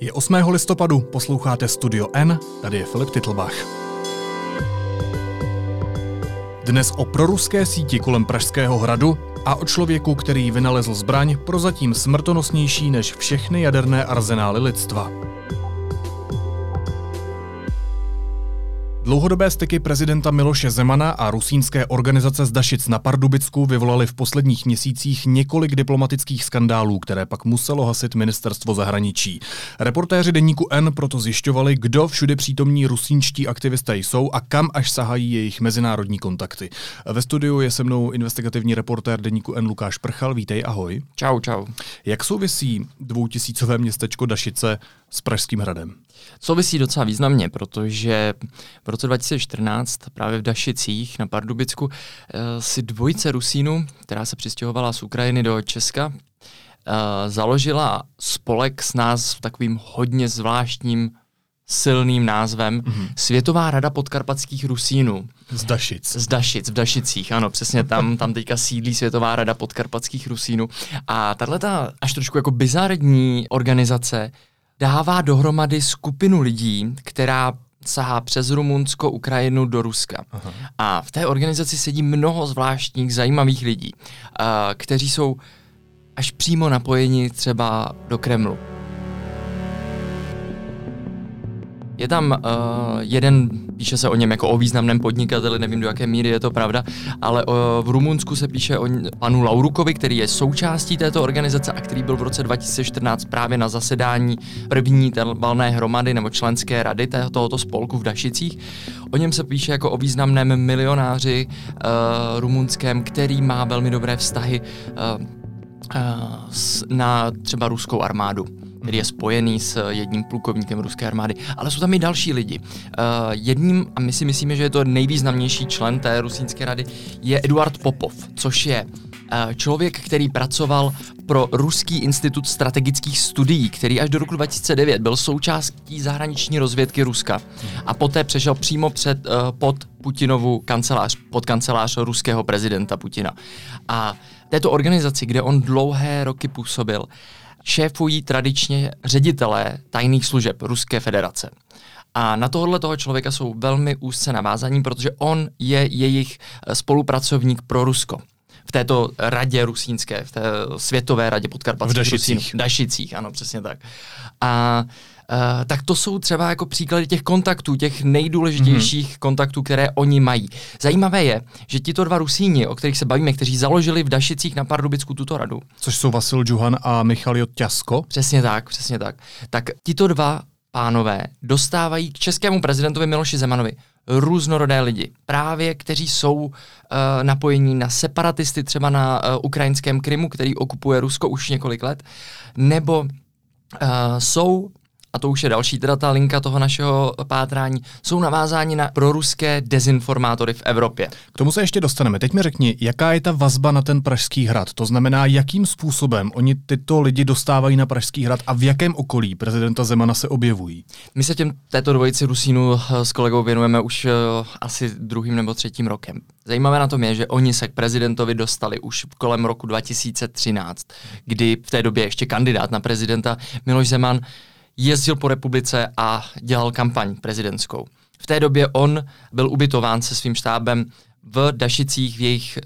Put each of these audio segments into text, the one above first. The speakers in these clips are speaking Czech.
Je 8. listopadu, posloucháte Studio N, tady je Filip Titlbach. Dnes o proruské síti kolem Pražského hradu a o člověku, který vynalezl zbraň prozatím smrtonosnější než všechny jaderné arzenály lidstva. Dlouhodobé styky prezidenta Miloše Zemana a rusínské organizace z Dašic na Pardubicku vyvolaly v posledních měsících několik diplomatických skandálů, které pak muselo hasit ministerstvo zahraničí. Reportéři deníku N proto zjišťovali, kdo všude přítomní rusínští aktivisté jsou a kam až sahají jejich mezinárodní kontakty. Ve studiu je se mnou investigativní reportér deníku N Lukáš Prchal. Vítej, ahoj. Čau, čau. Jak souvisí dvoutisícové městečko Dašice s Pražským hradem? Souvisí docela významně, protože v roce 2014 právě v Dašicích na Pardubicku eh, si dvojice Rusínů, která se přistěhovala z Ukrajiny do Česka, eh, založila spolek s nás takovým hodně zvláštním silným názvem mm-hmm. Světová rada podkarpatských Rusínů. Z Dašic. Z Dašic, v Dašicích, ano, přesně tam, tam teďka sídlí Světová rada podkarpatských Rusínů. A tahle až trošku jako bizarní organizace dává dohromady skupinu lidí, která sahá přes Rumunsko, Ukrajinu do Ruska. Aha. A v té organizaci sedí mnoho zvláštních, zajímavých lidí, uh, kteří jsou až přímo napojeni třeba do Kremlu. Je tam uh, jeden, píše se o něm jako o významném podnikateli, nevím do jaké míry je to pravda, ale uh, v Rumunsku se píše o panu Laurukovi, který je součástí této organizace a který byl v roce 2014 právě na zasedání první valné hromady nebo členské rady tohoto spolku v Dašicích. O něm se píše jako o významném milionáři uh, rumunském, který má velmi dobré vztahy uh, uh, na třeba ruskou armádu který je spojený s jedním plukovníkem ruské armády, ale jsou tam i další lidi. Uh, jedním, a my si myslíme, že je to nejvýznamnější člen té rusínské rady, je Eduard Popov, což je uh, člověk, který pracoval pro Ruský institut strategických studií, který až do roku 2009 byl součástí zahraniční rozvědky Ruska a poté přešel přímo před, uh, pod Putinovu kancelář, pod kancelář ruského prezidenta Putina. A této organizaci, kde on dlouhé roky působil, šéfují tradičně ředitelé tajných služeb Ruské federace. A na tohle toho člověka jsou velmi úzce navázaní, protože on je jejich eh, spolupracovník pro Rusko v této radě rusínské, v té světové radě podkarpatských v Dašicích. Rusínů. V Dašicích, ano, přesně tak. A Uh, tak to jsou třeba jako příklady těch kontaktů, těch nejdůležitějších mm-hmm. kontaktů, které oni mají. Zajímavé je, že tito dva Rusíni, o kterých se bavíme, kteří založili v Dašicích na Pardubicku tuto radu. Což jsou Vasil Džuhan a Michal Těsko. Přesně tak, přesně tak. Tak tito dva pánové dostávají k českému prezidentovi Miloši Zemanovi různorodé lidi, právě kteří jsou uh, napojení na separatisty třeba na uh, ukrajinském Krymu, který okupuje Rusko už několik let, nebo uh, jsou a to už je další teda ta linka toho našeho pátrání, jsou navázáni na proruské dezinformátory v Evropě. K tomu se ještě dostaneme. Teď mi řekni, jaká je ta vazba na ten Pražský hrad? To znamená, jakým způsobem oni tyto lidi dostávají na Pražský hrad a v jakém okolí prezidenta Zemana se objevují? My se těm této dvojici Rusínu eh, s kolegou věnujeme už uh, asi druhým nebo třetím rokem. Zajímavé na tom je, že oni se k prezidentovi dostali už kolem roku 2013, kdy v té době ještě kandidát na prezidenta Miloš Zeman jezdil po republice a dělal kampaň prezidentskou. V té době on byl ubytován se svým štábem v Dašicích v jejich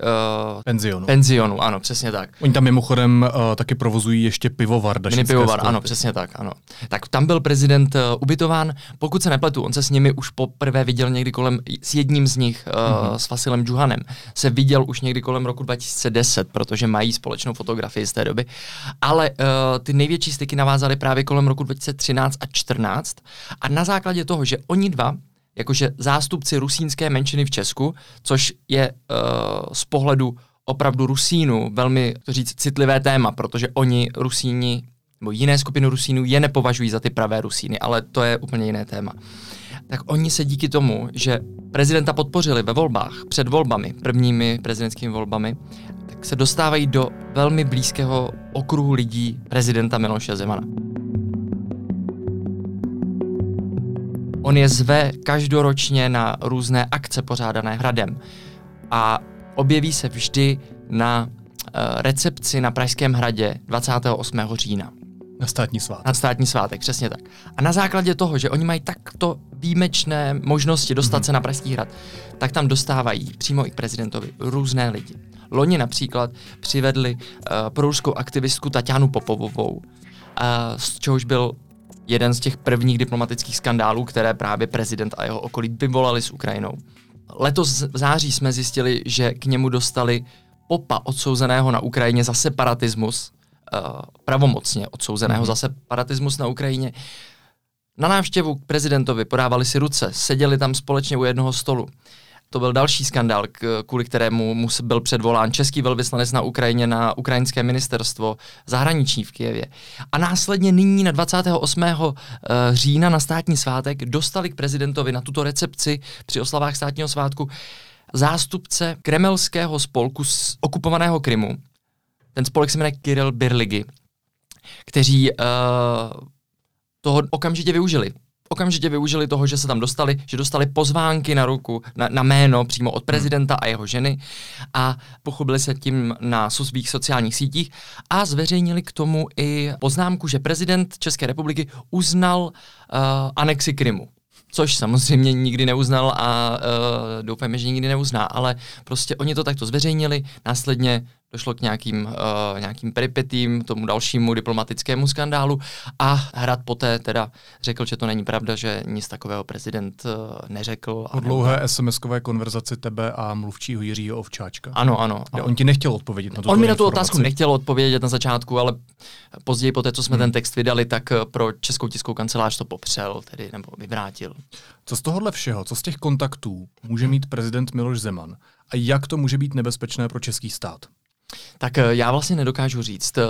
uh, penzionu. penzionu. Ano, přesně tak. Oni tam mimochodem uh, taky provozují ještě pivovar. Mini pivovar, ano, přesně tak, ano. Tak tam byl prezident uh, ubytován. Pokud se nepletu, on se s nimi už poprvé viděl někdy kolem, s jedním z nich, uh, mm-hmm. s Vasilem Džuhanem, se viděl už někdy kolem roku 2010, protože mají společnou fotografii z té doby. Ale uh, ty největší styky navázaly právě kolem roku 2013 a 2014 a na základě toho, že oni dva jakože zástupci rusínské menšiny v Česku, což je uh, z pohledu opravdu Rusínu velmi, to říct, citlivé téma, protože oni Rusíni, nebo jiné skupiny Rusínů je nepovažují za ty pravé Rusíny, ale to je úplně jiné téma. Tak oni se díky tomu, že prezidenta podpořili ve volbách, před volbami, prvními prezidentskými volbami, tak se dostávají do velmi blízkého okruhu lidí prezidenta Miloše Zemana. On je zve každoročně na různé akce pořádané hradem a objeví se vždy na uh, recepci na Pražském hradě 28. října. Na státní svátek. Na státní svátek, přesně tak. A na základě toho, že oni mají takto výjimečné možnosti dostat mm-hmm. se na Pražský hrad, tak tam dostávají přímo i k prezidentovi různé lidi. Loni například přivedli uh, proruskou aktivistku Tatianu Popovovou, uh, z čehož byl jeden z těch prvních diplomatických skandálů, které právě prezident a jeho okolí vyvolali s Ukrajinou. Letos v září jsme zjistili, že k němu dostali popa odsouzeného na Ukrajině za separatismus, uh, pravomocně odsouzeného mm-hmm. za separatismus na Ukrajině. Na návštěvu k prezidentovi podávali si ruce, seděli tam společně u jednoho stolu. To byl další skandál, kvůli kterému mu byl předvolán český velvyslanec na Ukrajině na ukrajinské ministerstvo zahraniční v Kijevě. A následně nyní na 28. Eh, října na státní svátek dostali k prezidentovi na tuto recepci při oslavách státního svátku zástupce kremelského spolku z okupovaného Krymu. Ten spolek se jmenuje Kirill Birligy, kteří uh, toho okamžitě využili okamžitě využili toho, že se tam dostali, že dostali pozvánky na ruku, na, na jméno přímo od prezidenta a jeho ženy a pochopili se tím na svých sociálních sítích a zveřejnili k tomu i poznámku, že prezident České republiky uznal uh, anexi Krymu což samozřejmě nikdy neuznal a uh, doufáme, že nikdy neuzná, ale prostě oni to takto zveřejnili, následně došlo k nějakým, uh, nějakým peripetím, tomu dalšímu diplomatickému skandálu a Hrad poté teda řekl, že to není pravda, že nic takového prezident uh, neřekl. Po dlouhé SMS-kové konverzaci tebe a mluvčího Jiřího Ovčáčka. Ano, ano. ano. On ti nechtěl odpovědět na to. On mi na tu otázku nechtěl odpovědět na začátku, ale později po té, co jsme hmm. ten text vydali, tak eh, pro Českou tiskovou kancelář to popřel, tedy nebo vyvrátil. Co z tohohle všeho, co z těch kontaktů může mít prezident Miloš Zeman a jak to může být nebezpečné pro český stát? Tak eh, já vlastně nedokážu říct, eh,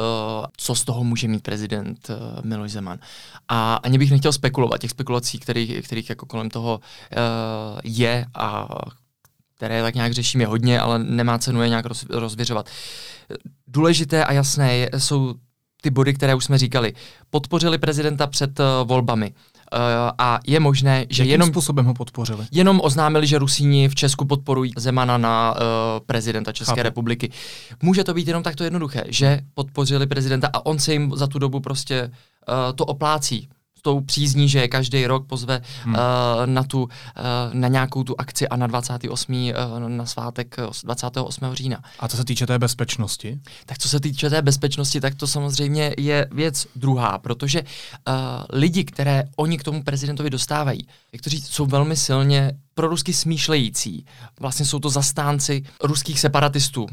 co z toho může mít prezident eh, Miloš Zeman. A ani bych nechtěl spekulovat. Těch spekulací, kterých, kterých jako kolem toho je a které tak nějak řešíme hodně, ale nemá cenu je nějak roz, rozvěřovat. Důležité a jasné jsou ty body, které už jsme říkali. Podpořili prezidenta před volbami. Eh, a je možné, že Jakým jenom způsobem ho podpořili? Jenom oznámili, že Rusíni v Česku podporují Zemana na uh, prezidenta České Chápu. republiky. Může to být jenom takto jednoduché, že podpořili prezidenta a on se jim za tu dobu prostě uh, to oplácí tou přízní, že každý rok pozve hmm. uh, na, tu, uh, na nějakou tu akci a na 28. Uh, na svátek 28. října. A co se týče té bezpečnosti? Tak co se týče té bezpečnosti, tak to samozřejmě je věc druhá, protože uh, lidi, které oni k tomu prezidentovi dostávají, kteří jsou velmi silně prorusky smýšlející, vlastně jsou to zastánci ruských separatistů,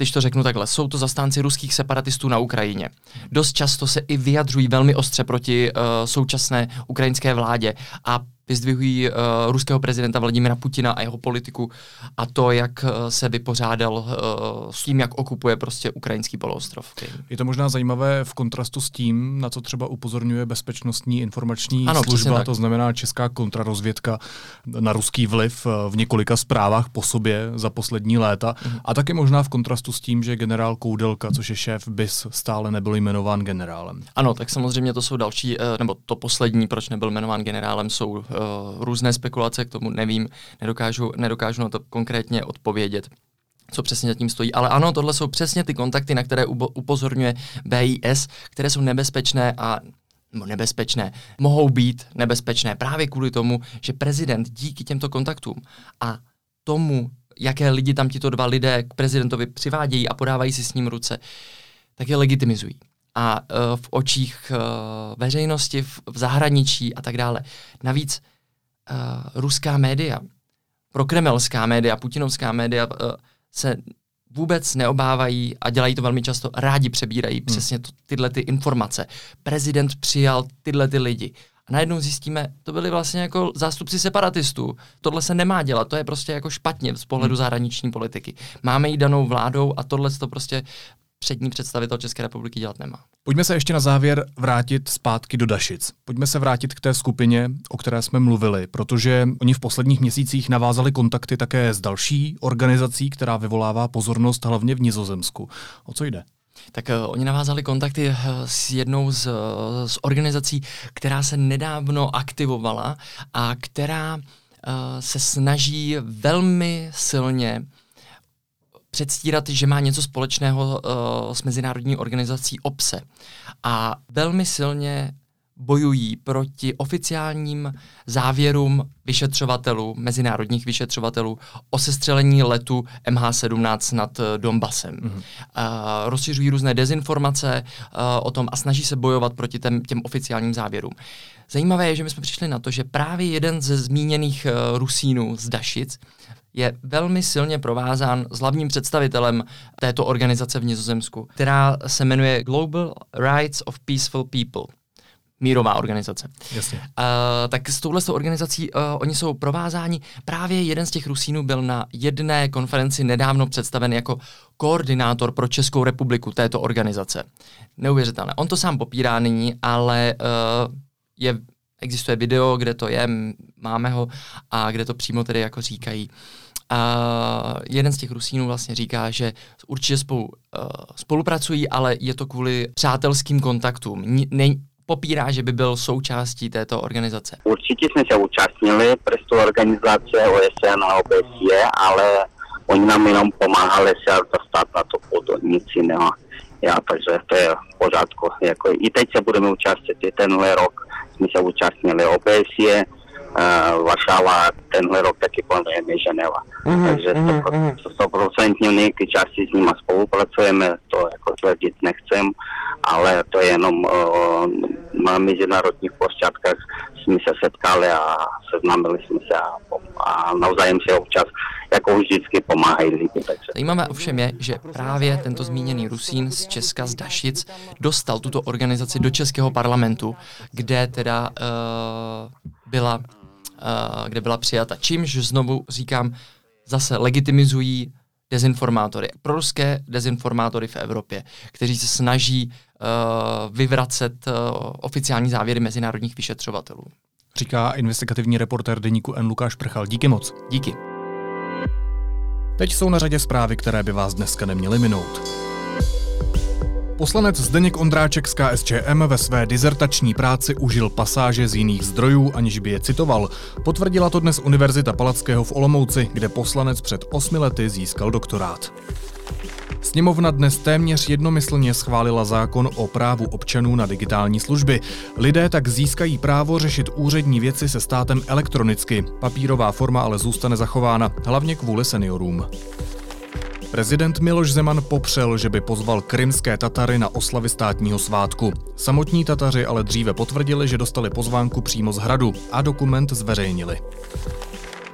když to řeknu takhle, jsou to zastánci ruských separatistů na Ukrajině. Dost často se i vyjadřují velmi ostře proti uh, současné ukrajinské vládě a vyzdvihují uh, ruského prezidenta Vladimira Putina a jeho politiku a to, jak uh, se vypořádal uh, s tím, jak okupuje prostě ukrajinský poloostrov. Je to možná zajímavé v kontrastu s tím, na co třeba upozorňuje bezpečnostní informační ano, služba, to znamená česká kontrarozvědka na ruský vliv v několika zprávách po sobě za poslední léta. Mhm. A taky možná v kontrastu s tím, že generál Koudelka, což je šéf BIS, stále nebyl jmenován generálem. Ano, tak samozřejmě to jsou další, nebo to poslední, proč nebyl jmenován generálem, jsou uh, různé spekulace, k tomu nevím, nedokážu, nedokážu na to konkrétně odpovědět co přesně za tím stojí. Ale ano, tohle jsou přesně ty kontakty, na které upozorňuje BIS, které jsou nebezpečné a nebo nebezpečné, mohou být nebezpečné právě kvůli tomu, že prezident díky těmto kontaktům a tomu, jaké lidi tam tito dva lidé k prezidentovi přivádějí a podávají si s ním ruce, tak je legitimizují a uh, v očích uh, veřejnosti, v, v zahraničí a tak dále. Navíc uh, ruská média, prokremelská média, putinovská média uh, se vůbec neobávají a dělají to velmi často, rádi přebírají hmm. přesně to, tyhle ty informace. Prezident přijal tyhle ty lidi. A najednou zjistíme, to byli vlastně jako zástupci separatistů. Tohle se nemá dělat, to je prostě jako špatně z pohledu hmm. zahraniční politiky. Máme ji danou vládou a tohle to prostě přední představitel České republiky dělat nemá. Pojďme se ještě na závěr vrátit zpátky do Dašic. Pojďme se vrátit k té skupině, o které jsme mluvili, protože oni v posledních měsících navázali kontakty také s další organizací, která vyvolává pozornost hlavně v Nizozemsku. O co jde? Tak uh, oni navázali kontakty uh, s jednou z, uh, z organizací, která se nedávno aktivovala a která uh, se snaží velmi silně předstírat, že má něco společného uh, s mezinárodní organizací OPSE. A velmi silně bojují proti oficiálním závěrům vyšetřovatelů, mezinárodních vyšetřovatelů o sestřelení letu MH17 nad eh, Donbasem. Mm-hmm. Uh, rozšiřují různé dezinformace uh, o tom a snaží se bojovat proti těm, těm oficiálním závěrům. Zajímavé je, že my jsme přišli na to, že právě jeden ze zmíněných uh, Rusínů z Dašic je velmi silně provázán s hlavním představitelem této organizace v Nizozemsku, která se jmenuje Global Rights of Peaceful People mírová organizace. Jasně. Uh, tak s touhle organizací uh, oni jsou provázáni. Právě jeden z těch Rusínů byl na jedné konferenci nedávno představen jako koordinátor pro Českou republiku této organizace. Neuvěřitelné. On to sám popírá nyní, ale uh, je, existuje video, kde to je, máme ho, a kde to přímo tedy jako říkají. A jeden z těch Rusínů vlastně říká, že určitě spolu, uh, spolupracují, ale je to kvůli přátelským kontaktům. Ne, popírá, že by byl součástí této organizace. Určitě jsme se účastnili přes tu organizaci OSN a OBSE, ale oni nám jenom pomáhali se dostat na to půdu, nic jiného. Já, takže to je v pořádku. Jako, I teď se budeme účastnit, i tenhle rok jsme se účastnili OBSE, Varšava, tenhle rok taky plánujeme Ženeva. Mm-hmm, Takže mhm, stoprocentně mm-hmm. nějaký části s nimi spolupracujeme, to jako tvrdit nechcem, ale to je jenom uh, na mezinárodních plošťátkách jsme se setkali a seznámili jsme se a, a navzájem se občas jako vždycky pomáhají lidi. Takže. Zajímavé ovšem je, že právě tento zmíněný Rusín z Česka, z Dašic, dostal tuto organizaci do Českého parlamentu, kde teda uh, byla, kde byla přijata. Čímž znovu říkám, zase legitimizují dezinformátory, proruské dezinformátory v Evropě, kteří se snaží uh, vyvracet uh, oficiální závěry mezinárodních vyšetřovatelů. Říká investigativní reportér deníku N. Lukáš Prchal. Díky moc. Díky. Teď jsou na řadě zprávy, které by vás dneska neměly minout. Poslanec Zdeněk Ondráček z KSČM ve své dizertační práci užil pasáže z jiných zdrojů, aniž by je citoval. Potvrdila to dnes Univerzita Palackého v Olomouci, kde poslanec před osmi lety získal doktorát. Sněmovna dnes téměř jednomyslně schválila zákon o právu občanů na digitální služby. Lidé tak získají právo řešit úřední věci se státem elektronicky. Papírová forma ale zůstane zachována, hlavně kvůli seniorům. Prezident Miloš Zeman popřel, že by pozval krymské Tatary na oslavy státního svátku. Samotní Tataři ale dříve potvrdili, že dostali pozvánku přímo z hradu a dokument zveřejnili.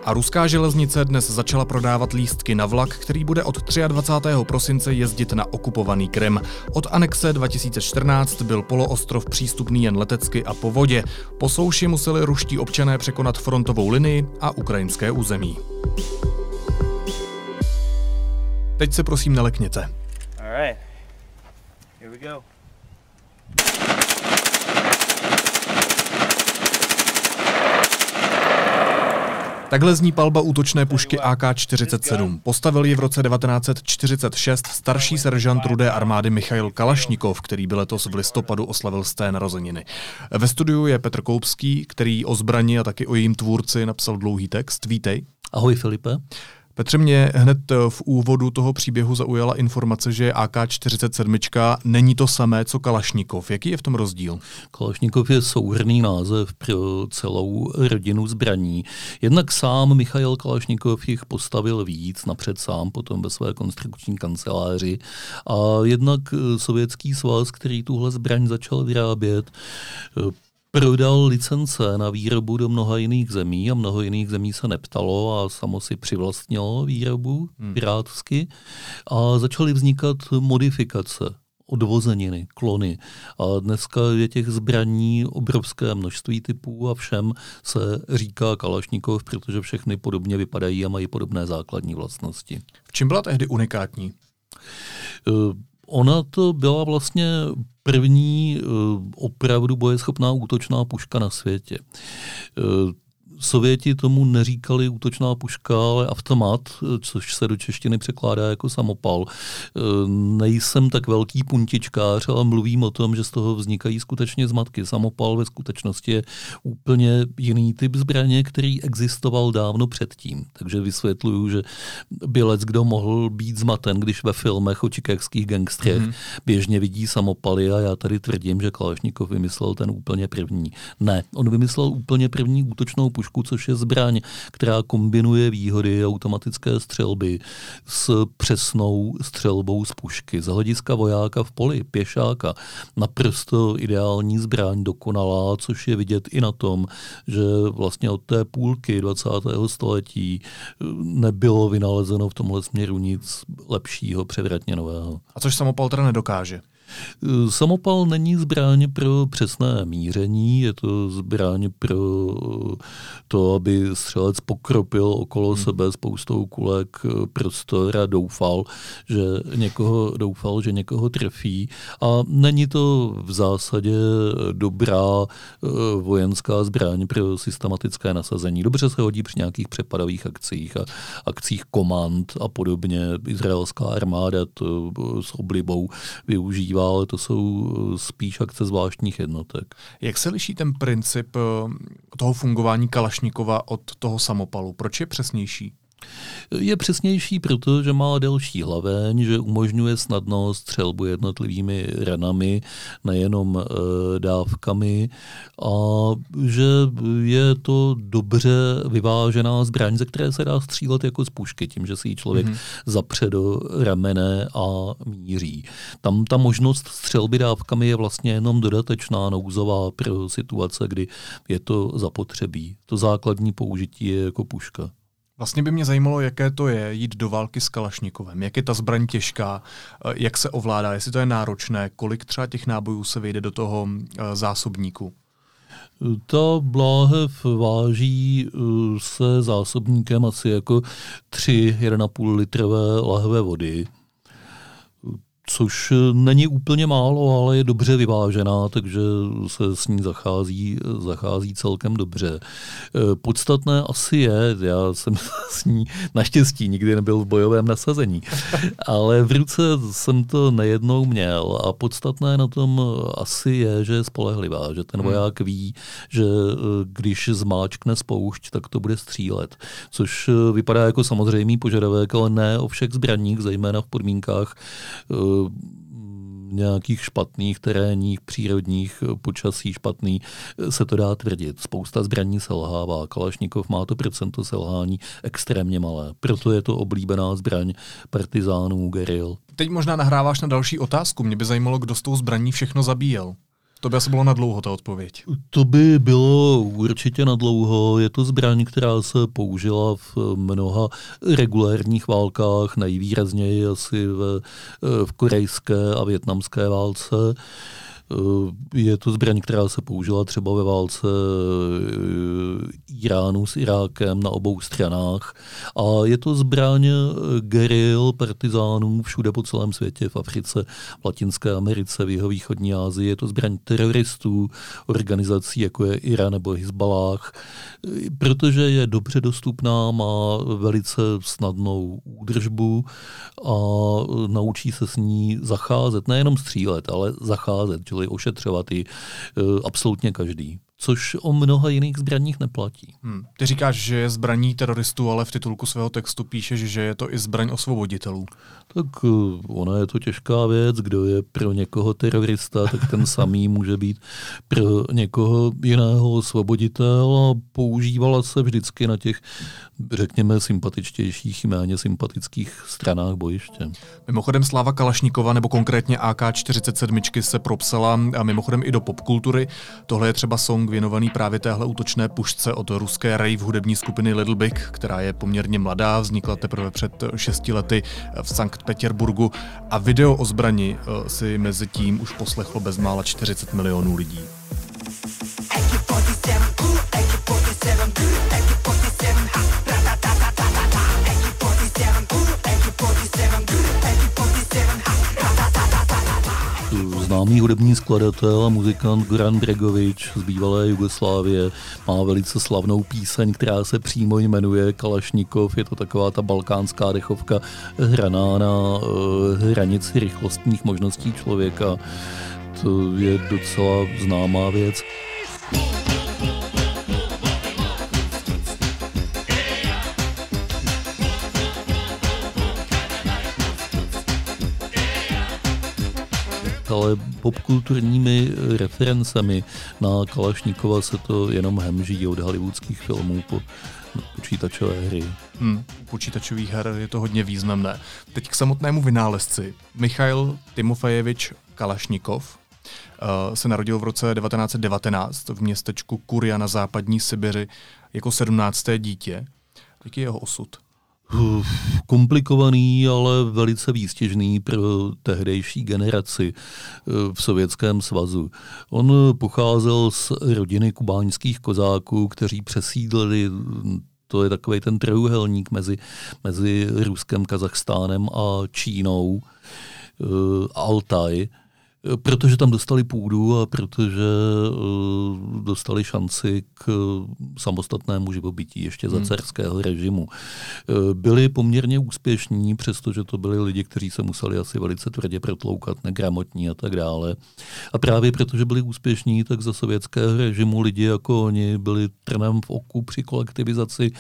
A ruská železnice dnes začala prodávat lístky na vlak, který bude od 23. prosince jezdit na okupovaný Krym. Od anexe 2014 byl poloostrov přístupný jen letecky a po vodě. Po souši museli ruští občané překonat frontovou linii a ukrajinské území. Teď se prosím nelekněte. All Here we go. Takhle zní palba útočné pušky AK-47. Postavil ji v roce 1946 starší seržant rudé armády Michail Kalašnikov, který by letos v listopadu oslavil z té narozeniny. Ve studiu je Petr Koupský, který o zbrani a taky o jejím tvůrci napsal dlouhý text. Vítej. Ahoj Filipe. Petře, mě hned eh, v úvodu toho příběhu zaujala informace, že AK-47 není to samé, co Kalašnikov. Jaký je v tom rozdíl? Kalašnikov je souhrný název pro celou rodinu zbraní. Jednak sám Michail Kalašnikov jich postavil víc, napřed sám, potom ve své konstrukční kanceláři. A jednak eh, Sovětský svaz, který tuhle zbraň začal vyrábět, eh, prodal licence na výrobu do mnoha jiných zemí a mnoho jiných zemí se neptalo a samo si přivlastnilo výrobu hmm. pirátsky a začaly vznikat modifikace odvozeniny, klony. A dneska je těch zbraní obrovské množství typů a všem se říká Kalašnikov, protože všechny podobně vypadají a mají podobné základní vlastnosti. V čem byla tehdy unikátní? Ona to byla vlastně první uh, opravdu bojeschopná útočná puška na světě. Sověti tomu neříkali útočná puška, ale automat, což se do češtiny překládá jako samopal. E, nejsem tak velký puntičkář, ale mluvím o tom, že z toho vznikají skutečně zmatky. Samopal ve skutečnosti je úplně jiný typ zbraně, který existoval dávno předtím. Takže vysvětluju, že bylec, kdo mohl být zmaten, když ve filmech o čikagských gangstrech mm-hmm. běžně vidí samopaly a já tady tvrdím, že Kalašnikov vymyslel ten úplně první. Ne, on vymyslel úplně první útočnou pušku, což je zbraň, která kombinuje výhody automatické střelby s přesnou střelbou z pušky. Z hlediska vojáka v poli, pěšáka, naprosto ideální zbraň, dokonalá, což je vidět i na tom, že vlastně od té půlky 20. století nebylo vynalezeno v tomhle směru nic lepšího, převratně nového. A což samopal teda nedokáže? Samopal není zbraň pro přesné míření, je to zbraň pro to, aby střelec pokropil okolo hmm. sebe spoustou kulek prostor a doufal, že někoho, doufal, že někoho trefí. A není to v zásadě dobrá eh, vojenská zbraň pro systematické nasazení. Dobře se hodí při nějakých přepadových akcích a akcích komand a podobně. Izraelská armáda to s oblibou využívá používá, ale to jsou eh, spíš akce zvláštních jednotek. Jak se liší ten princip eh, toho fungování Kalašnikova od toho samopalu? Proč je přesnější? Je přesnější, protože má delší hlaveň, že umožňuje snadno střelbu jednotlivými ranami, nejenom e, dávkami a že je to dobře vyvážená zbraň, ze které se dá střílet jako z pušky, tím, že si ji člověk mm-hmm. zapře do ramene a míří. Tam ta možnost střelby dávkami je vlastně jenom dodatečná nouzová pro situace, kdy je to zapotřebí. To základní použití je jako puška. Vlastně by mě zajímalo, jaké to je jít do války s Kalašnikovem. Jak je ta zbraň těžká, eh, jak se ovládá, jestli to je náročné, kolik třeba těch nábojů se vejde do toho eh, zásobníku. Ta bláhev váží eh, se zásobníkem asi jako 3 1,5 litrové lahve vody což eh, není úplně málo, ale je dobře vyvážená, takže se s ní zachází, zachází celkem dobře. Eh, podstatné asi je, já jsem s ní naštěstí nikdy nebyl v bojovém nasazení, ale v ruce jsem to nejednou měl a podstatné na tom asi je, že je spolehlivá, že ten hmm. voják ví, že eh, když zmáčkne spoušť, tak to bude střílet, což vypadá jako samozřejmý požadavek, ale ne o všech zbraních, zejména v podmínkách nějakých špatných terénních, přírodních počasí špatný, se to dá tvrdit. Spousta zbraní selhává. Kalašnikov má to procento selhání extrémně malé. Proto je to oblíbená zbraň partizánů, geril. Teď možná nahráváš na další otázku. Mě by zajímalo, kdo s tou zbraní všechno zabíjel. To by asi bylo na dlouho, ta odpověď. To by bylo určitě na dlouho. Je to zbraň, která se použila v mnoha regulérních válkách, nejvýrazněji asi v, v korejské a větnamské válce. Eh, je to zbraň, která se použila třeba ve válce eh, Iránu s Irákem na obou stranách. A je to zbraň eh, geril partizánů všude po celém světě, v Africe, v Latinské Americe, v jeho východní Asii. Je to zbraň teroristů, organizací jako je Irán nebo Hezbalách, protože je dobře dostupná, má velice snadnou údržbu a naučí se s ní zacházet, nejenom střílet, ale zacházet čili ošetřovat ji eh, absolutně každý což o mnoha jiných zbraních neplatí. Hmm. Ty říkáš, že je zbraní teroristů, ale v titulku svého textu píšeš, že je to i zbraň osvoboditelů. Tak eh, ona je to těžká věc. Kdo je pro někoho terorista, tak ten samý může být pro někoho jiného osvoboditel a používala se vždycky na těch, řekněme, sympatičtějších, méně sympatických stranách bojiště. Mimochodem Sláva Kalašníkova, nebo konkrétně AK-47 se propsala a mimochodem i do popkultury. Tohle je třeba song song věnovaný právě téhle útočné pušce od ruské rave hudební skupiny Little Big, která je poměrně mladá, vznikla teprve před šesti lety v Sankt Petersburgu a video o zbrani eh, si mezi tím už poslechlo bezmála 40 milionů lidí. Známý hudební skladatel a muzikant Goran Bregovič z bývalé Jugoslávie. Má velice slavnou píseň, která se přímo jmenuje Kalašnikov. Je to taková ta balkánská dechovka hraná na uh, hranici rychlostních možností člověka. To je docela známá věc. Ale popkulturními referencemi na Kalašníkova se to jenom hemží od hollywoodských filmů po počítačové hry. Hmm, počítačových her je to hodně významné. Teď k samotnému vynálezci. Michail Timofejevič Kalašnikov uh, se narodil v roce 1919 v městečku Kuria na západní Sibiři jako 17. dítě. Jaký je jeho osud? Komplikovaný, ale velice výstěžný pro tehdejší generaci eh, v Sovětském svazu. On pocházel z rodiny kubánských kozáků, kteří přesídlili to je takový ten trojuhelník mezi, mezi Ruskem, Kazachstánem a Čínou, uh, Altaj Protože tam dostali půdu a protože uh, dostali šanci k samostatnému živobytí ještě za hmm. carského režimu. Uh, byli poměrně úspěšní, přestože to byli lidi, kteří se museli asi velice tvrdě protloukat, negramotní a tak dále. A právě protože byli úspěšní, tak za sovětského režimu lidi jako oni byli trnem v oku při kolektivizaci.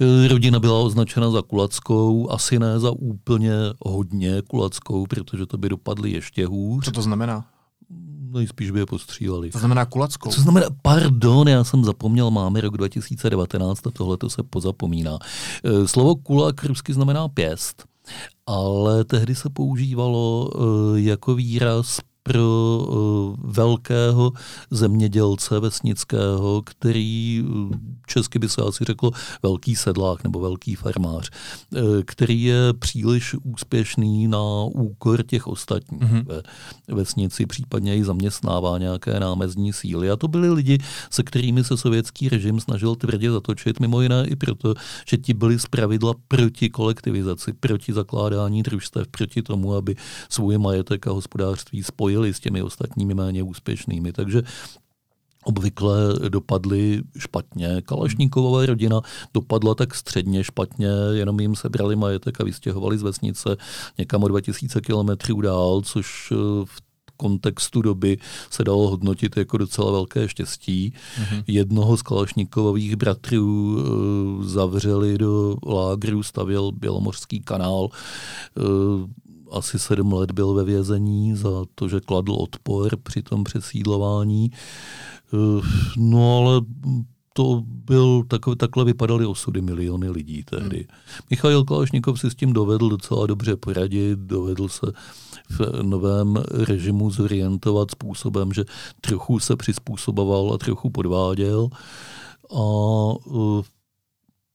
Uh, rodina byla označena za kulackou, asi ne za úplně hodně kulackou, protože to by dopadly ještě hůř. Co to znamená? Znamená? Nejspíš by je postříleli. To znamená kulackou. Co znamená, pardon, já jsem zapomněl, máme rok 2019 a tohle to se pozapomíná. E, slovo kulak rusky znamená pěst, ale tehdy se používalo e, jako výraz pro uh, velkého zemědělce vesnického, který uh, česky by se asi řekl velký sedlák nebo velký farmář, uh, který je příliš úspěšný na úkor těch ostatních mm-hmm. ve vesnici, případně i zaměstnává nějaké námezní síly. A to byli lidi, se kterými se sovětský režim snažil tvrdě zatočit, mimo jiné i proto, že ti byli pravidla proti kolektivizaci, proti zakládání družstev, proti tomu, aby svůj majetek a hospodářství spojili spojili s těmi ostatními méně úspěšnými. Takže obvykle dopadly špatně. Kalašníková rodina dopadla tak středně špatně, jenom jim sebrali majetek a vystěhovali z vesnice někam o 2000 kilometrů dál, což eh, v kontextu doby se dalo hodnotit jako docela velké štěstí. Mm-hmm. Jednoho z Kalašníkových bratrů uh, zavřeli do lágru, stavěl Bělomořský kanál. Uh, asi sedm let byl ve vězení za to, že kladl odpor při tom přesídlování. Eh, no ale to byl, takové, takhle vypadaly osudy miliony lidí tehdy. Hmm. Michail Kalašnikov si s tím dovedl docela dobře poradit, dovedl se v novém režimu zorientovat způsobem, že trochu se přizpůsoboval a trochu podváděl a uh,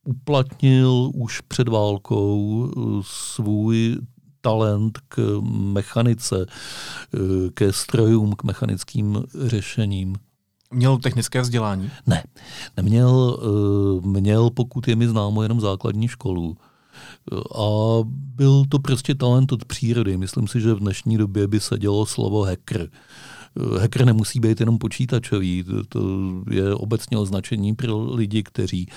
uplatnil už před válkou uh, svůj talent k mechanice, eh, ke strojům, k mechanickým řešením. Měl technické vzdělání? Ne, neměl. Eh, měl, pokud je mi známo, jenom základní školu. Eh, a byl to prostě talent od přírody. Myslím si, že v dnešní době by se dělo slovo hacker. Eh, hacker nemusí být jenom počítačový, to, to je obecně označení pro lidi, kteří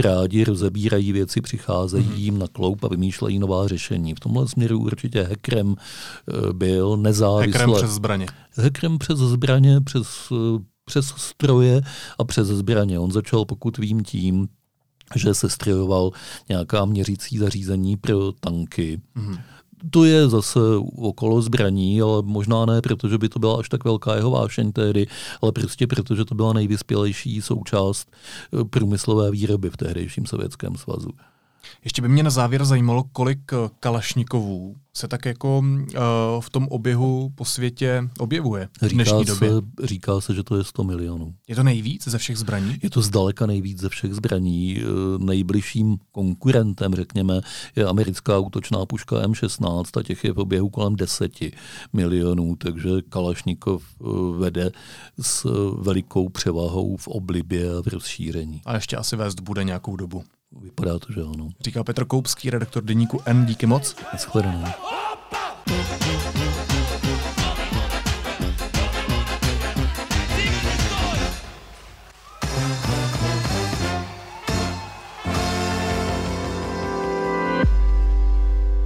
rádi rozebírají věci, přicházejí mm-hmm. jim na kloup a vymýšlejí nová řešení. V tomhle směru určitě hackerem eh, byl nezávisle. Hackerem přes zbraně. Hackerem přes zbraně, přes, eh, přes stroje a přes zbraně. On začal, pokud vím, tím, že se strojoval nějaká měřící zařízení pro tanky. Mm-hmm to je zase okolo zbraní, ale možná ne, protože by to byla až tak velká jeho vášeň tehdy, ale prostě protože to byla nejvyspělejší součást eh, průmyslové výroby v tehdejším Sovětském svazu. Ještě by mě na závěr zajímalo, kolik eh, kalašnikovů se tak jako uh, v tom oběhu po světě objevuje v dnešní říká době. Se, říká se, že to je 100 milionů. Je to nejvíc ze všech zbraní? Je to zdaleka nejvíc ze všech zbraní. Nejbližším konkurentem, řekněme, je americká útočná puška M16 a těch je v oběhu kolem 10 milionů, takže Kalašnikov vede s velikou převahou v oblibě a v rozšíření. A ještě asi vést bude nějakou dobu. Vypadá to, že ano. Říká Petr Koupský, redaktor deníku N. Díky moc. Naschledanou.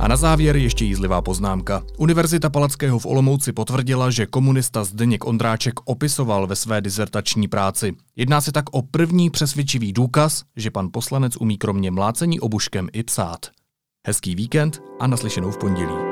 A na závěr ještě jízlivá poznámka. Univerzita Palackého v Olomouci potvrdila, že komunista Zdeněk Ondráček opisoval ve své dizertační práci. Jedná se tak o první přesvědčivý důkaz, že pan poslanec umí kromě mlácení obuškem i psát. Hezký víkend a naslyšenou v pondělí.